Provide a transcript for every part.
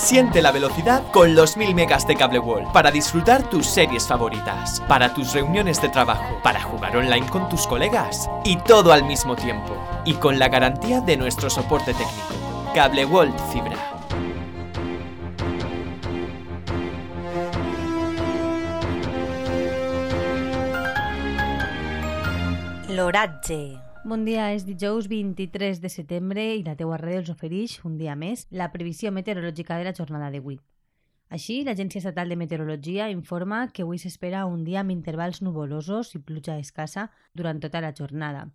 Siente la velocidad con los 1000 megas de Cable World para disfrutar tus series favoritas, para tus reuniones de trabajo, para jugar online con tus colegas y todo al mismo tiempo. Y con la garantía de nuestro soporte técnico. Cable World Fibra. L'oratge. Bon dia, és dijous 23 de setembre i la teua ràdio els ofereix, un dia més, la previsió meteorològica de la jornada d'avui. Així, l'Agència Estatal de Meteorologia informa que avui s'espera un dia amb intervals nuvolosos i pluja escassa durant tota la jornada.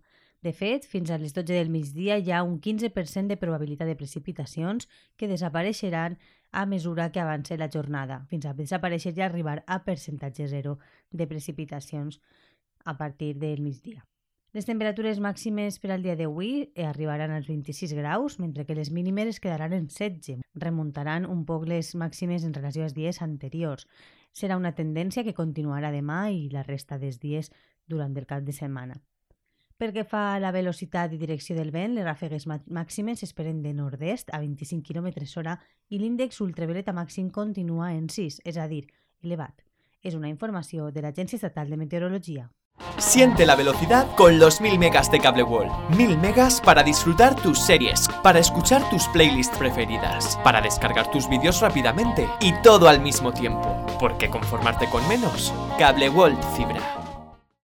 De fet, fins a les 12 del migdia hi ha un 15% de probabilitat de precipitacions que desapareixeran a mesura que avance la jornada, fins a desaparèixer i arribar a percentatge zero de precipitacions a partir del migdia. Les temperatures màximes per al dia d'avui arribaran als 26 graus, mentre que les mínimes es quedaran en 16. Remuntaran un poc les màximes en relació als dies anteriors. Serà una tendència que continuarà demà i la resta dels dies durant el cap de setmana. Pel que fa a la velocitat i direcció del vent, les ràfegues màximes s'esperen de nord-est a 25 km hora i l'índex ultravioleta màxim continua en 6, és a dir, elevat. És una informació de l'Agència Estatal de Meteorologia. Siente la velocidad con los 1000 megas de Cable World. 1000 megas para disfrutar tus series, para escuchar tus playlists preferidas, para descargar tus vídeos rápidamente y todo al mismo tiempo. ¿Por qué conformarte con menos? Cable World Fibra.